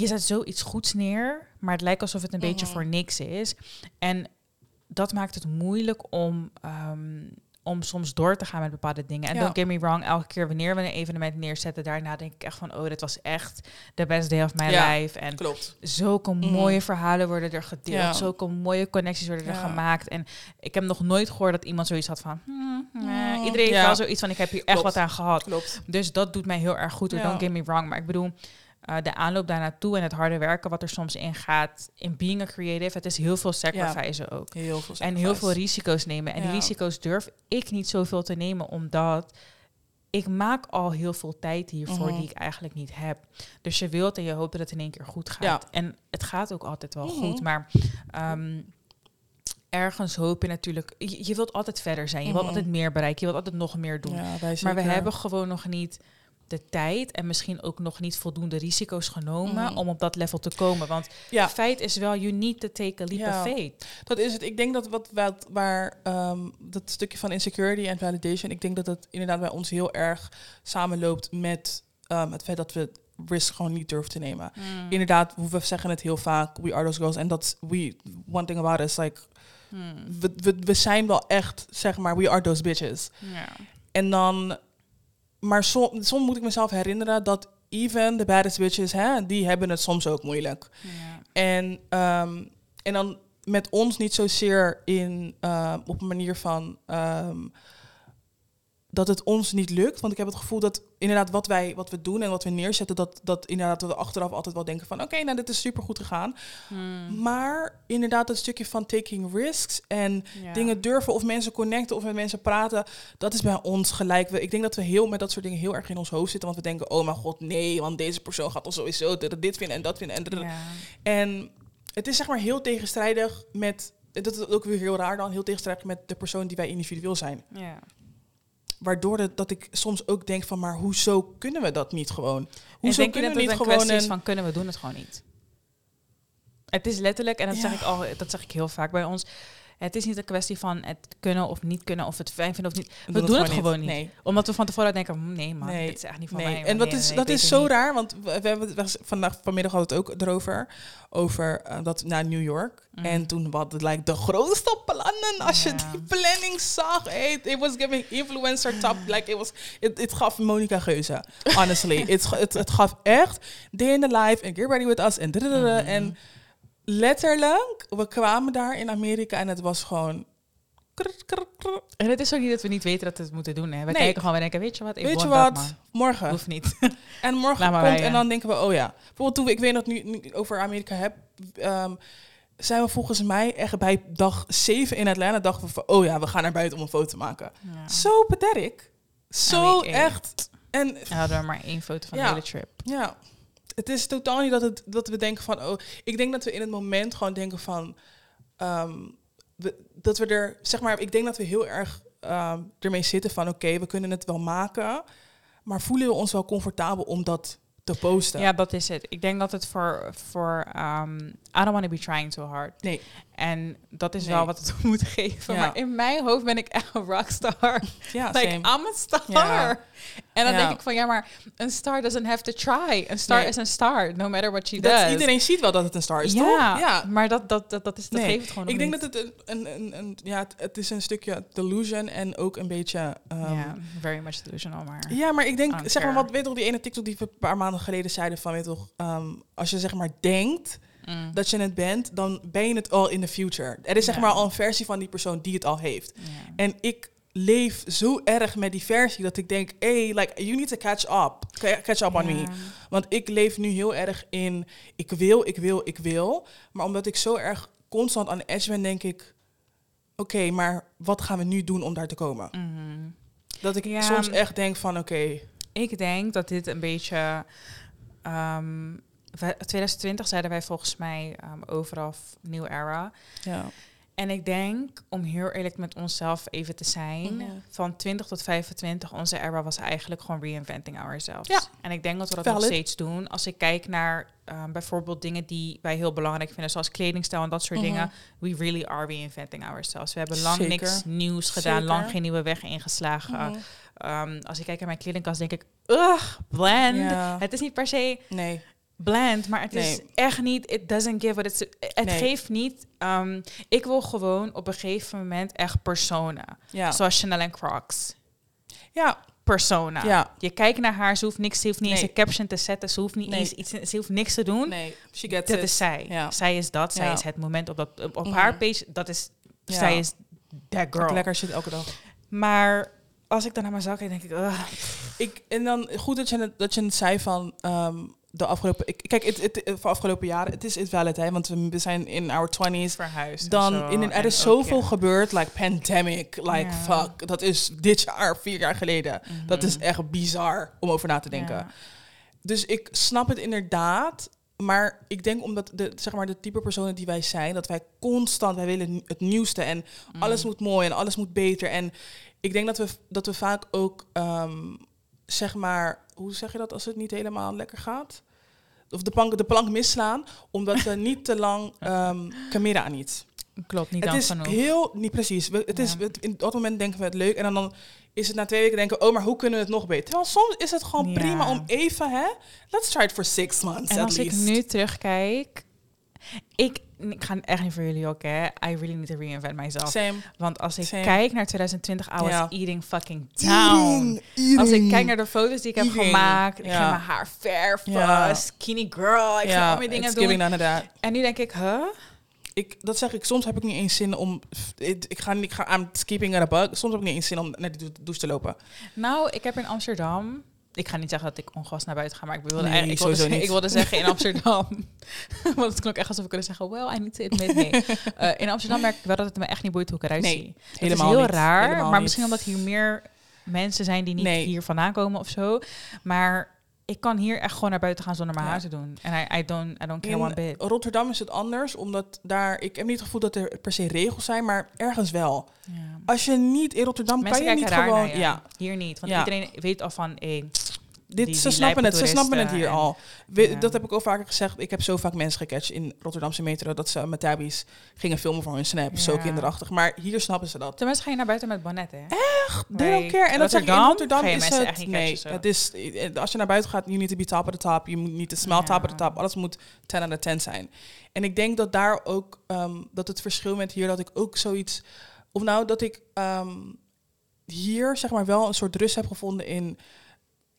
Je zet zoiets goeds neer, maar het lijkt alsof het een beetje Mhm. voor niks is. En dat maakt het moeilijk om, ehm, om soms door te gaan met bepaalde dingen. En Ja. don't get me wrong, elke keer wanneer we een evenement neerzetten, daarna denk ik echt van, oh, dit was echt the best day of my Ja. life. En Klopt. zulke Mhm. mooie verhalen worden er gedeeld. Ja. Zulke mooie connecties worden er gemaakt. En ik heb nog nooit gehoord dat iemand zoiets had van... hmm, nee. Mm, Iedereen heeft wel zoiets van, ik heb hier echt wat aan gehad. Klopt. Dus dat doet mij heel erg goed. Don't get me wrong. Maar ik bedoel, eh, de aanloop daar naartoe en het harde werken wat er soms in gaat... in being a creative, het is heel veel sacrifice ook. Heel veel En heel veel risico's nemen. En die risico's durf ik niet zoveel te nemen, omdat ik maak al heel veel tijd hiervoor Mhm. die ik eigenlijk niet heb. Dus je wilt en je hoopt dat het in één keer goed gaat. Ja. En het gaat ook altijd wel Mhm. goed, maar ehm, ergens hoop je natuurlijk... Je, je wilt altijd verder zijn, je wilt Mhm. altijd meer bereiken, je wilt altijd nog meer doen. Ja, maar we hebben gewoon nog niet de tijd en misschien ook nog niet voldoende risico's genomen Mhm. om op dat level te komen. Want Ja. feit is wel, you need to take a leap Ja. of faith. Dat is het. Ik denk dat wat, wat waar ehm, dat stukje van insecurity en validation, ik denk dat dat inderdaad bij ons heel erg samenloopt met ehm, het feit dat we risk gewoon niet durven te nemen. Mm. Inderdaad, we zeggen het heel vaak, we are those girls. En dat we, one thing about us, like, Hmm. we, we, we zijn wel echt, zeg maar, we are those bitches. En dan, maar som- soms moet ik mezelf herinneren dat even de baddest bitches, hè, die hebben het soms ook moeilijk. Ja. En, ehm, en dan met ons niet zozeer in, ehm, op een manier van ehm, dat het ons niet lukt. Want ik heb het gevoel dat inderdaad wat wij wat we doen en wat we neerzetten, dat, dat inderdaad we achteraf altijd wel denken van oké, nou dit is super goed gegaan. Hmm. Maar inderdaad dat stukje van taking risks en Ja. dingen durven of mensen connecten of met mensen praten, dat is bij ons gelijk. We, ik denk dat we heel met dat soort dingen heel erg in ons hoofd zitten, want we denken, oh mijn god, nee, want deze persoon gaat ons sowieso dit vinden en dat vinden en Ja. en het is zeg maar heel tegenstrijdig met, dat is ook weer heel raar dan, heel tegenstrijdig met de persoon die wij individueel zijn. Ja. Waardoor het, dat ik soms ook denk van, maar hoezo kunnen we dat niet gewoon? En Hoezo denk je kunnen dat we het niet een gewoon kwestie is een... van kunnen we doen het gewoon niet? Het is letterlijk, en dat, Ja. zeg ik al, dat zeg ik heel vaak bij ons. Het is niet een kwestie van het kunnen of niet kunnen, of het fijn vinden of niet. We, doen het gewoon niet. Nee. Omdat we van tevoren denken, hm, nee man, Nee, dit is echt niet van Nee, mij. en nee, is, dat is zo het raar, want we, we hebben het vandaag vanmiddag hadden we het ook erover, over eh, dat naar New York. Mm. En toen hadden we like, de grootste plannen, als je die planning zag, hey, it was giving influencer top, like it was, it, it gaf Monica Geuze, honestly. het, het, het gaf echt day in the life en get ready with us en. Mhm. en letterlijk, we kwamen daar in Amerika en het was gewoon En het is ook niet dat we niet weten dat we het moeten doen. Hè. We Nee. kijken gewoon, we denken, weet je wat, ik Weet je dat, wat? Morgen. Hoeft niet. En morgen komt wij, en ja. dan denken we, oh ja. Bijvoorbeeld toen we, ik weet dat nu, nu over Amerika heb, ehm, zijn we volgens mij echt bij dag 7 in Atlanta dachten we van, oh ja, we gaan naar buiten om een foto te maken. Ja. Zo pathetic. Zo mean, eh, echt. En En hadden we maar één foto van Ja. de hele trip. ja, het is totaal niet dat, het, dat we denken van, oh, ik denk dat we in het moment gewoon denken van, ehm, dat we er, zeg maar, ik denk dat we heel erg ehm, ermee zitten van, oké, we kunnen het wel maken, maar voelen we ons wel comfortabel om dat te posten? Ja, dat is het. Ik denk dat het voor, voor um, I don't want to be trying too hard. Nee. En dat is Nee. wel wat het moet geven. Ja. Maar in mijn hoofd ben ik echt een rockstar. Ja, like, same. I'm a star. Ja. En dan Ja. denk ik van, ja, maar een star doesn't have to try. Een star Nee. is een star, no matter what she Dat does. iedereen ziet wel dat het een star is, ja, toch? Ja. maar dat, dat, dat, dat, is, dat Nee. geeft het gewoon Ik denk niet. dat het een, een, een, ja, het, is een stukje delusion en ook een beetje... ehm, Ja, very much delusional, maar... Ja, maar ik denk, zeg maar, wat weet toch, die ene TikTok die we een paar maanden geleden zeiden van, weet toch, ehm, als je zeg maar denkt Mm. dat je het bent, dan ben je het al in the future. Er is zeg Ja. maar al een versie van die persoon die het al heeft. Ja. En ik leef zo erg met die versie dat ik denk, hey, like, you need to catch up. Ca- Catch up on me. Want ik leef nu heel erg in, ik wil, ik wil, ik wil. Maar omdat ik zo erg constant aan de edge ben, denk ik, oké, maar wat gaan we nu doen om daar te komen? Mhm. Dat ik Ja. soms echt denk van, oké, Ik denk dat dit een beetje. ehm, 2020 zeiden wij volgens mij ehm, overal new era. ja. En ik denk, om heel eerlijk met onszelf even te zijn, Mhm. van 20 tot 25, onze era was eigenlijk gewoon reinventing ourselves. Ja. En ik denk dat we dat Valid. nog steeds doen. Als ik kijk naar ehm, bijvoorbeeld dingen die wij heel belangrijk vinden, zoals kledingstijl en dat soort Mhm. dingen, we really are reinventing ourselves. We hebben lang Zeker. niks nieuws gedaan, Zeker. lang geen nieuwe weg ingeslagen. Mhm. Ehm, als ik kijk naar mijn kledingkast, denk ik, ugh, bland. Ja. Het is niet per se Nee. Bland, maar het is echt niet, it doesn't give what it's, het Nee. geeft niet, ehm, ik wil gewoon op een gegeven moment echt persona. Ja. Zoals Chanel en Crocs. Ja. Persona. Ja. Je kijkt naar haar, ze hoeft niks, ze hoeft niet eens een caption te zetten, ze hoeft niet eens iets, ze hoeft niks te doen. Nee. She gets Dat it. is zij. Ja. Zij is dat, zij Ja. is het moment op, dat, op, op haar page, dat is, zij is that girl. Lekker shit elke dag. Maar als ik dan naar mijn zak kijk, denk ik, ugh, Ik, en dan goed dat je het, dat je het zei van ehm, de afgelopen... Ik, kijk, het, het, het- voor afgelopen jaren, het is het valid, hè. Want we, zijn in our 20s. verhuisd. Dan, zo. in, een- er is ook, zoveel ja. gebeurd, like pandemic, like Ja. fuck. Dat is dit jaar, vier jaar geleden. Dat is Mhm. echt bizar om over na te denken. Ja. Dus ik snap het inderdaad. Maar ik denk omdat de, zeg maar, de type personen die wij zijn, dat wij constant, wij willen het nieuwste en Mhm. alles moet mooi en alles moet beter. En ik denk dat we, dat we vaak ook, ehm, zeg maar, hoe zeg je dat als het niet helemaal lekker gaat? Of de plank, de plank misslaan, omdat we niet te lang um, committen aan iets. Klopt, niet Het dan is genoeg. heel, niet precies. We, het is, het- in dat moment denken we het leuk en dan, dan is het na twee weken denken, oh, maar hoe kunnen we het nog beter? Terwijl soms is het gewoon Ja. prima om even, hè, let's try it for six months En at als ik least. nu terugkijk, ik, ik ga echt niet voor jullie ook, hè. I really need to reinvent myself. Same. Want als ik Same. kijk naar 2020, I was Ja. eating fucking down. Als ik kijk naar de foto's die ik heb gemaakt, ik ging mijn haar verven, Ja. skinny girl, ik ging ja, al mijn dingen it's doen. giving none of that. En nu denk ik, huh? Ik, dat zeg ik, soms heb ik niet eens zin om, ik, ik ga niet, ik ga, I'm skipping at a bug. Soms heb ik niet eens zin om naar die dou- douche te lopen. Nou, ik heb in Amsterdam. Ik ga niet zeggen dat ik ongewassen naar buiten ga, maar ik wilde, Nee, eigenlijk, ik wilde, zeggen- ik wilde zeggen in Amsterdam. Want het klonk echt alsof we kunnen zeggen, well, I need to admit, nee. Eh, in Amsterdam merk ik wel dat het me echt niet boeit hoe ik eruit Nee, zie. Het is heel niet. raar, maar niet. misschien omdat hier meer mensen zijn die niet Nee. hier vandaan komen of zo. Maar ik kan hier echt gewoon naar buiten gaan zonder mijn Ja. haar te doen. En I, I don't, I don't care one bit. Rotterdam is het anders, omdat daar, ik heb niet het gevoel dat er per se regels zijn, maar ergens wel. Ja. Als je niet in Rotterdam Mensen kan je niet gewoon, naar ja, Hier niet, want iedereen weet al van, hey, Dit, Die- ze die snappen het, ze snappen het hier al. We- ja. Dat heb ik al vaker gezegd. Ik heb zo vaak mensen gecatcht in Rotterdamse metro dat ze met tabbies gingen filmen voor hun snap. Zo Ja. kinderachtig. Maar hier snappen ze dat. tenminste ga je naar buiten met bonnet, hè? They care. En dat zeg ik in Rotterdam je is het. echt niet nee, catchen het is, eh, als je naar buiten gaat, you need to be top of the top. Je moet niet te smell top of the Ja. top. Alles moet 10 out of 10 zijn. En ik denk dat daar ook, ehm, dat het verschil met hier, dat ik ook zoiets, of nou, dat ik ehm, hier zeg maar wel een soort rust heb gevonden in,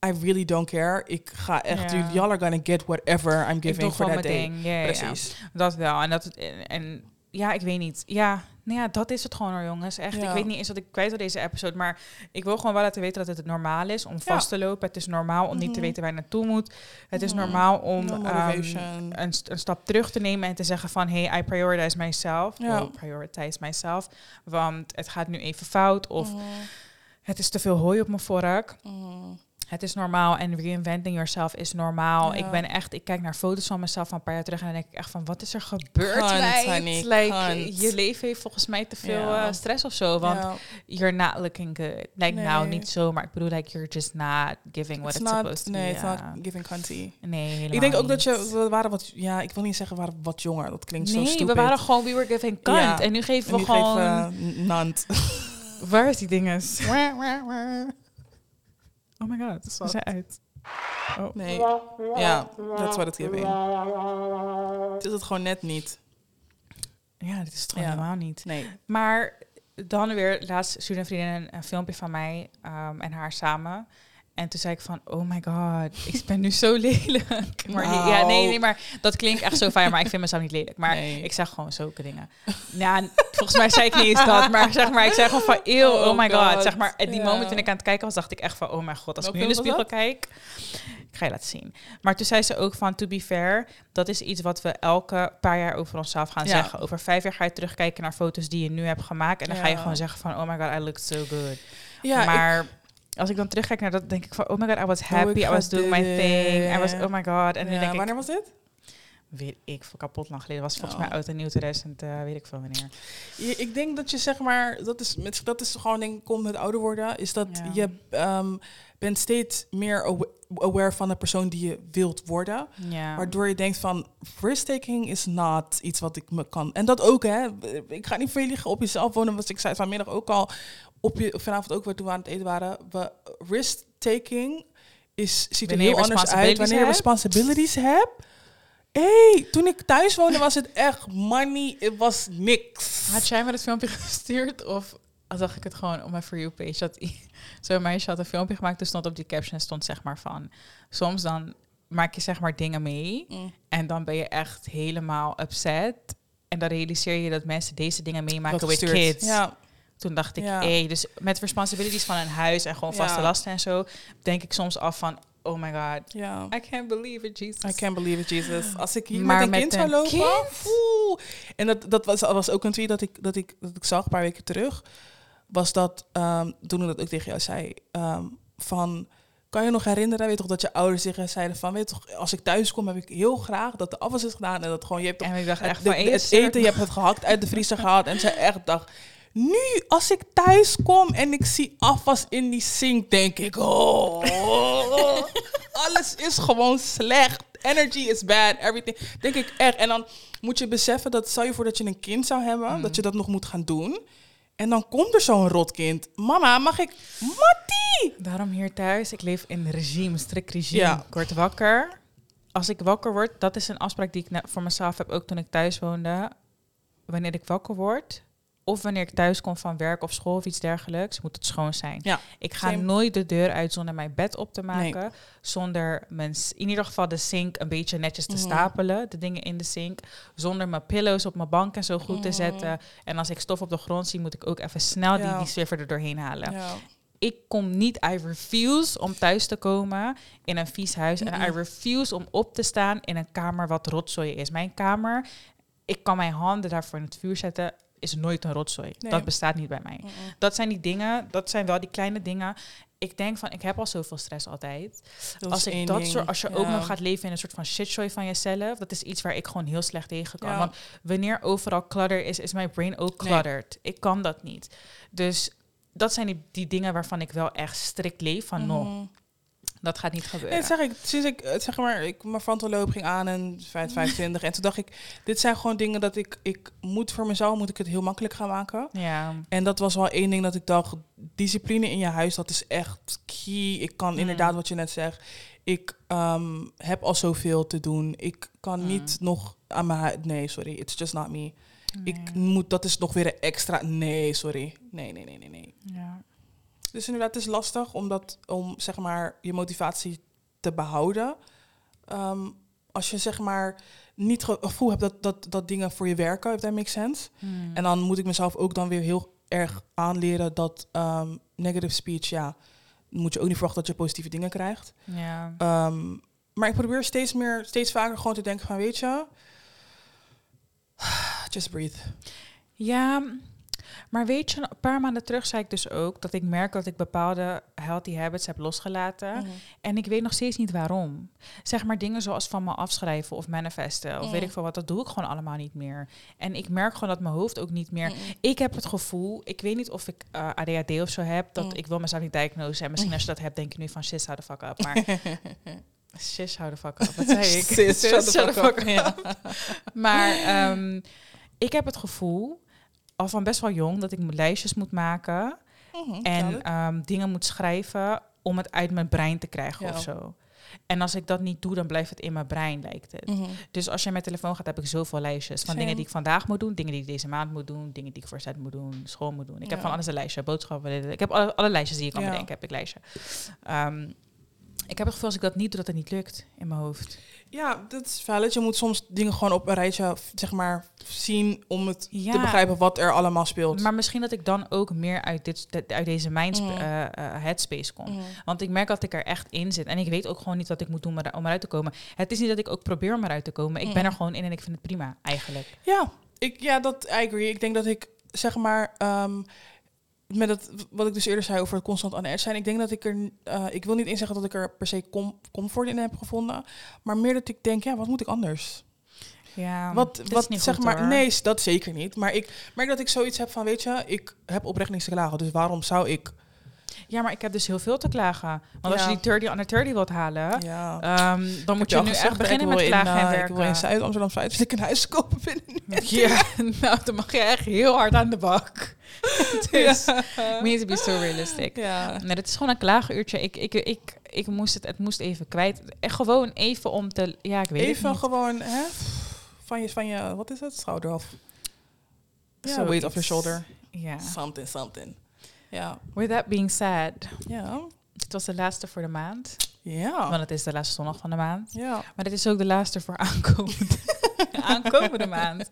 I really don't care. Ik ga echt, Ja. y'all are gonna get whatever I'm giving for that day. Precies. Dat wel. En, dat, en, en ja, ik weet niet. Ja, nou ja, dat is het gewoon hoor, jongens. Echt, ik weet niet eens wat ik kwijt wil deze episode, maar ik wil gewoon wel laten weten dat het normaal is om vast te lopen. Het is normaal om niet te Mhm. weten waar je naartoe moet. Het is Mhm. normaal om No ehm, een, st- een stap terug te nemen en te zeggen van, hey, I prioritize myself. Ja. Well, prioritize myself. Want het gaat nu even fout of Mhm. het is te veel hooi op mijn vork. Het is normaal en reinventing yourself is normaal. Ja. Ik ben echt, ik kijk naar foto's van mezelf van een paar jaar terug en dan denk ik echt van, wat is er gebeurd? Honey, like, je leven heeft volgens mij te veel eh, stress of zo, want you're not looking good. Like, nou, Nee. niet zo, maar ik bedoel, like, you're just not giving what It's it's, not, supposed to nee, be. it's ja. not giving cunty. Nee, Ik denk ook dat je, we waren wat, ja, ik wil niet zeggen we waren wat jonger, dat klinkt zo Nee, stupid. we waren gewoon, we were giving. Ja. En nu geven En we nu gewoon... geven nant. Waar is die dinges? oh my god, ze zijn uit. Oh. Nee, ja, that's what it's giving. Het is het gewoon net niet. Ja, dit is het gewoon Ja. helemaal niet. Nee. Maar dan weer, laatst stuurde een vriendin een, een filmpje van mij ehm, en haar samen. En toen zei ik van, oh my god, ik ben nu zo lelijk. Maar ja, nee, nee, maar dat klinkt echt zo fijn, maar ik vind mezelf niet lelijk. Maar Nee. ik zeg gewoon zulke dingen. Ja, volgens mij zei ik niet eens dat, maar zeg maar, ik zeg gewoon van, eeuw, oh, Oh my god. God. Zeg maar, at die Ja. moment toen ik aan het kijken was, dacht ik echt van, oh mijn god, als ik nu in de spiegel kijk. Ik ga je laten zien. Maar toen zei ze ook van, to be fair, dat is iets wat we elke paar jaar over onszelf gaan Ja. zeggen. Over vijf jaar ga je terugkijken naar foto's die je nu hebt gemaakt. En dan ga je gewoon zeggen van, oh my god, I look so good. Ja, maar als ik dan terugkijk naar dat, denk ik van, oh my god, I was ik happy. I was doing my thing. I was, oh my god. En ja, denk ik, wanneer was dit? weet ik, veel kapot lang geleden. was volgens Oh. mij oud en nieuw 2000, eh, weet ik veel wanneer. Ik denk dat je zeg maar, dat is, met, dat is gewoon denk ik, komt met ouder worden, is dat Ja. je ehm, bent steeds meer aware van de persoon die je wilt worden. Ja. Waardoor je denkt van, risk-taking is not iets wat ik me kan. En dat ook, hè. Ik ga niet veel liggen op jezelf wonen, want ik zei vanmiddag ook al, op je, vanavond ook weer toen we aan het eten waren. We, risk-taking is, ziet er Wanneer heel anders uit wanneer je responsibilities hebt. hey, toen ik thuis woonde was het echt money, het was niks. Had jij me het filmpje gestuurd of zag ik het gewoon op mijn For You page? Dat zo'n meisje had een filmpje gemaakt, er stond op die caption stond zeg maar van... Soms dan maak je zeg maar dingen mee Mm. en dan ben je echt helemaal upset. En dan realiseer je dat mensen deze dingen meemaken gestuurd. kids. Ja, Toen dacht ik, Ja. hey, dus met responsibilities van een huis en gewoon vaste Ja. lasten en zo, denk ik soms af van, oh my god, ja. I can't believe it, Jesus. I can't believe it, Jesus. Als ik hier Maar met een met kind zou lopen... kind? En dat, dat was, was ook een tweet dat ik, dat, ik, dat ik zag een paar weken terug. Was dat, ehm, toen ik dat ook tegen jou zei, ehm, van... Kan je nog herinneren, weet toch, dat je ouders tegen zeiden van... Weet toch, als ik thuis kom, heb ik heel graag dat de afwas is gedaan... en dat gewoon, je hebt toch En ik dacht het, echt de- van, het eten, je hebt het gehakt uit de vriezer gehaald. En ze echt dacht... Nu, als ik thuis kom en ik zie afwas in die sink, denk ik... Oh, alles is gewoon slecht. Energy is bad, everything. Denk ik echt. En dan moet je beseffen dat, stel je voor dat je een kind zou hebben, Mm. dat je dat nog moet gaan doen. En dan komt er zo'n rotkind. Mama, mag ik... Mattie! Daarom hier thuis, ik leef in regime, strikt regime. Ja. Ik word wakker. Als ik wakker word, dat is een afspraak die ik voor mezelf heb, ook toen ik thuis woonde. Wanneer ik wakker word, of wanneer ik thuis kom van werk of school of iets dergelijks, moet het schoon zijn. Ja, Ik ga same. nooit de deur uit zonder mijn bed op te Nee. maken. Zonder mijn, in ieder geval de sink een beetje netjes te Mhm. stapelen. De dingen in de sink. Zonder mijn pillows op mijn bank en zo goed te Mhm. zetten. En als ik stof op de grond zie, moet ik ook even snel die, Ja. die Swiffer er doorheen halen Ja. ik kom niet, I refuse om thuis te komen in een vies huis. En I refuse om op te staan in een kamer wat rotzooi is. Mijn kamer, ik kan mijn handen daarvoor in het vuur zetten, is nooit een rotzooi. Nee. Dat bestaat niet bij mij. Dat zijn die dingen, dat zijn wel die kleine dingen. Ik denk van, ik heb al zoveel stress altijd. Dat als ik dat ding. soort, als je ook nog gaat leven in een soort van shitshow van jezelf, dat is iets waar ik gewoon heel slecht tegen kan. Ja. Want wanneer overal clutter is, is mijn brain ook Nee. cluttered. Ik kan dat niet. Dus dat zijn die, die dingen waarvan ik wel echt strikt leef van, no, Mhm. Dat gaat niet gebeuren. Nee, dat zeg ik. Sinds ik, eh, zeg maar, ik mijn frontalloop ging aan en 5, 25. en toen dacht ik, dit zijn gewoon dingen dat ik, ik moet voor mezelf, moet ik het heel makkelijk gaan maken. ja, En dat was wel één ding dat ik dacht, discipline in je huis, dat is echt key. Ik kan Mm. inderdaad wat je net zegt. Ik ehm, heb al zoveel te doen. Ik kan Mm. niet nog aan mijn huis. Nee, sorry, it's just not me. Ik moet, dat is nog weer een extra. Nee, sorry. Nee, nee, nee, nee, nee. ja. Dus inderdaad, het is lastig om, dat, om zeg maar, je motivatie te behouden. Ehm, als je zeg maar niet het gevoel hebt dat, dat, dat dingen voor je werken, if that makes sense. Hmm. En dan moet ik mezelf ook dan weer heel erg aanleren dat ehm, negative speech, ja, moet je ook niet verwachten dat je positieve dingen krijgt. Ja. Ehm, maar ik probeer steeds meer, steeds vaker gewoon te denken van, weet je, just breathe. Ja, maar weet je, een paar maanden terug zei ik dus ook dat ik merk dat ik bepaalde healthy habits heb losgelaten. Mhm. En ik weet nog steeds niet waarom. Zeg maar dingen zoals van me afschrijven of manifesten of Mm. weet ik veel wat, dat doe ik gewoon allemaal niet meer. En ik merk gewoon dat mijn hoofd ook niet meer... Mhm. Ik heb het gevoel, ik weet niet of ik eh, ADHD of zo heb, dat Mm. ik wil mezelf niet diagnosen. En misschien als je dat hebt, denk je nu van shit, hou the fuck up. Maar shit, hou the fuck up. Wat zei ik? Sis, shut the fuck fuck up. Maar ehm, ik heb het gevoel, al van best wel jong, dat ik moet lijstjes moet maken Mhm, en ehm, dingen moet schrijven om het uit mijn brein te krijgen Ja. of zo. En als ik dat niet doe, dan blijft het in mijn brein, lijkt het. Mhm. Dus als je met telefoon gaat, heb ik zoveel lijstjes. Van Same. dingen die ik vandaag moet doen, dingen die ik deze maand moet doen, dingen die ik voor zet moet doen, school moet doen. Ik heb van alles een lijstje, boodschappen. Ik heb alle, alle lijstjes die je kan Ja. bedenken, heb ik lijstje. Ehm, ik heb het gevoel als ik dat niet doe, dat het niet lukt in mijn hoofd. Ja, dat is valid. Je moet soms dingen gewoon op een rijtje zeg maar, zien om het Ja. te begrijpen wat er allemaal speelt. Maar misschien dat ik dan ook meer uit, dit, uit deze mind Mm. eh, eh, headspace kom. Mhm. Want ik merk dat ik er echt in zit. En ik weet ook gewoon niet wat ik moet doen om om eruit te komen. Het is niet dat ik ook probeer om eruit te komen. Ik ben Mm. er gewoon in en ik vind het prima, eigenlijk. Ja, ik, ja, dat I agree. Ik denk dat ik zeg maar ehm, met het wat ik dus eerder zei over het constant aan edge zijn. Ik denk dat ik er, eh, ik wil niet eens zeggen dat ik er per se com- comfort in heb gevonden, maar meer dat ik denk, ja, wat moet ik anders? Ja, wat, wat niet zeg maar, hoor. nee, dat zeker niet. Maar ik merk dat ik zoiets heb van, weet je, ik heb oprecht niks te klagen, dus waarom zou ik? Ja, maar ik heb dus heel veel te klagen. Want als je die 30 under 30 wilt halen, ehm, dan moet je nu echt beginnen met klagen in, en eh, werken. Ik wil in Zuid Amsterdam Zuid, dus ik een huis kopen binnen. Ja, nou, dan mag je echt heel hard aan de bak. dus we need to be so realistic. Ja. Nee, het is gewoon een klaaguurtje. Ik, ik, ik, ik moest het, het moest even kwijt. Echt gewoon even om te... Ja, ik weet Even het niet. gewoon, hè? Van je, van je, wat is het? Schouder af. Ja, weight Zoiets. off your shoulder. Ja. Something, something. Ja. With that being said, Ja. dit was de laatste voor de maand. Ja. Want het is de laatste zondag van de maand. Ja. Maar dit is ook de laatste voor aankomende, aankomende maand.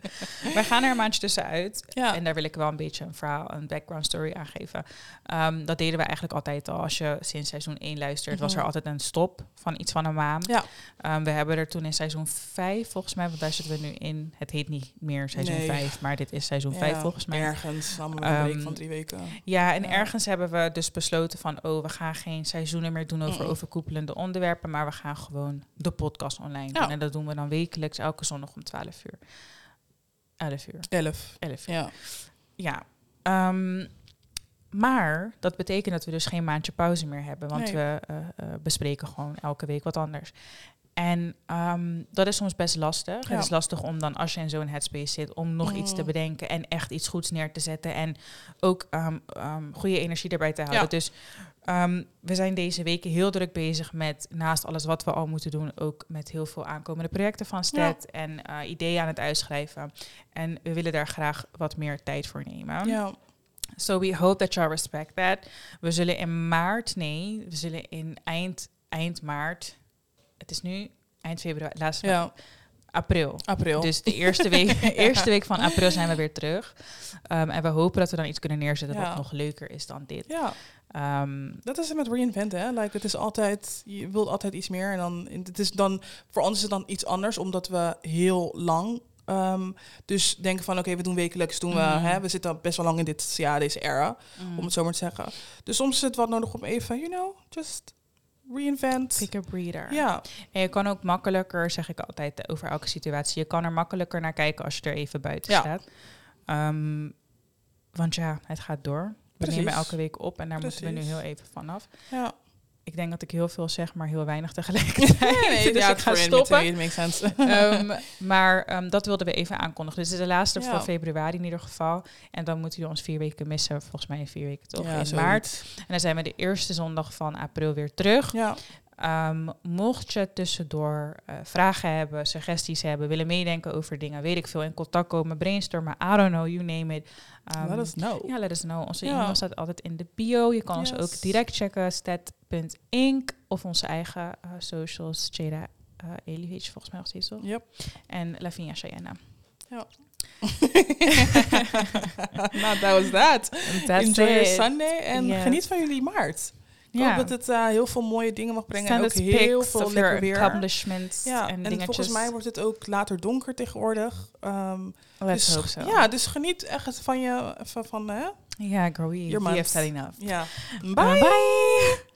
Wij gaan er een maandje tussenuit. Ja. En daar wil ik wel een beetje een verhaal, een background story aan geven. Ehm, dat deden we eigenlijk altijd al. Als je sinds seizoen 1 luistert, was er Mhm. altijd een stop van iets van een maand. Ja. Ehm, we hebben er toen in seizoen 5, volgens mij, want daar zitten we nu in. Het heet niet meer seizoen Nee. 5, maar dit is seizoen 5 Ja, volgens mij. Ergens, samen een week Ehm, van drie weken. Ja, en ergens hebben we dus besloten van, oh, we gaan geen seizoenen meer doen over Mm-mm. Overkoepelende onderwerpen, maar we gaan gewoon de podcast online doen. Ja. En dat doen we dan wekelijks, elke zondag om 12 uur. 11 uur. Elf. 11 uur. Ja. Ja. Ehm, maar dat betekent dat we dus geen maandje pauze meer hebben, want Nee. we eh, eh, bespreken gewoon elke week wat anders. En ehm, dat is soms best lastig. Ja. Het is lastig om dan, als je in zo'n headspace zit, om nog iets te Mm. bedenken en echt iets goeds neer te zetten en ook ehm, goede energie erbij te houden. Ja. Dus ehm, we zijn deze weken heel druk bezig met, naast alles wat we al moeten doen, ook met heel veel aankomende projecten van Stet en eh, ideeën aan het uitschrijven. En we willen daar graag wat meer tijd voor nemen. Ja. So we hope that y'all respect that. We zullen in maart, nee, we zullen in eind, eind maart, het is nu eind februari, laatste Ja. April. April. Dus de eerste week, eerste week van april zijn we weer terug. Ehm, en we hopen dat we dan iets kunnen neerzetten Ja. wat nog leuker is dan dit. ja. Ehm, Dat is het met reinventen, hè? Like, het is altijd, je wilt altijd iets meer. En dan, het is dan, voor ons is het dan iets anders, omdat we heel lang ehm, dus denken van, oké, we doen wekelijks, doen we, Mhm. hè, we zitten best wel lang in dit, ja, deze era, om het zo maar te zeggen. Dus soms is het wat nodig om even, you know, just reinvent. Take a breather. Ja, En je kan ook makkelijker, zeg ik altijd over elke situatie, je kan er makkelijker naar kijken als je er even buiten Ja. staat. Ehm, want ja, het gaat door. We Precies. nemen elke week op en daar moeten we nu heel even vanaf. ja. Ik denk dat ik heel veel zeg, maar heel weinig tegelijkertijd. dus ja, ik ga stoppen. Makes sense. Ehm, maar ehm, dat wilden we even aankondigen. Dus is de laatste Ja. voor februari in ieder geval. En dan moeten jullie ons vier weken missen. Volgens mij in vier weken toch, Ja, in zoiets. maart. En dan zijn we de eerste zondag van april weer terug. Ja, Ehm, mocht je tussendoor eh, vragen hebben, suggesties hebben, willen meedenken over dingen, weet ik veel, in contact komen, brainstormen, I don't know, you name it. Ehm, let us know. Ja, let us know. Onze Ja. e-mail staat altijd in de bio. Je kan ons ook direct checken, stat.inc of onze eigen eh, socials, Jada Uh, volgens mij nog steeds toch? Yep. En Lavinia Cheyenne. Ja. nou, that was that. That's Enjoy your. Sunday en Yes. geniet van jullie maart. Ik Ja. hoop dat het eh, heel veel mooie dingen mag brengen en ook heel veel lekker weer. accomplishments Ja, en en dingetjes. volgens mij wordt het ook later donker tegenwoordig. Ehm, Let's dus, hope so. Ja, dus geniet echt van je, van, van hè? Yeah, girl, we, we have said enough. Ja. Uh, Bye. bye.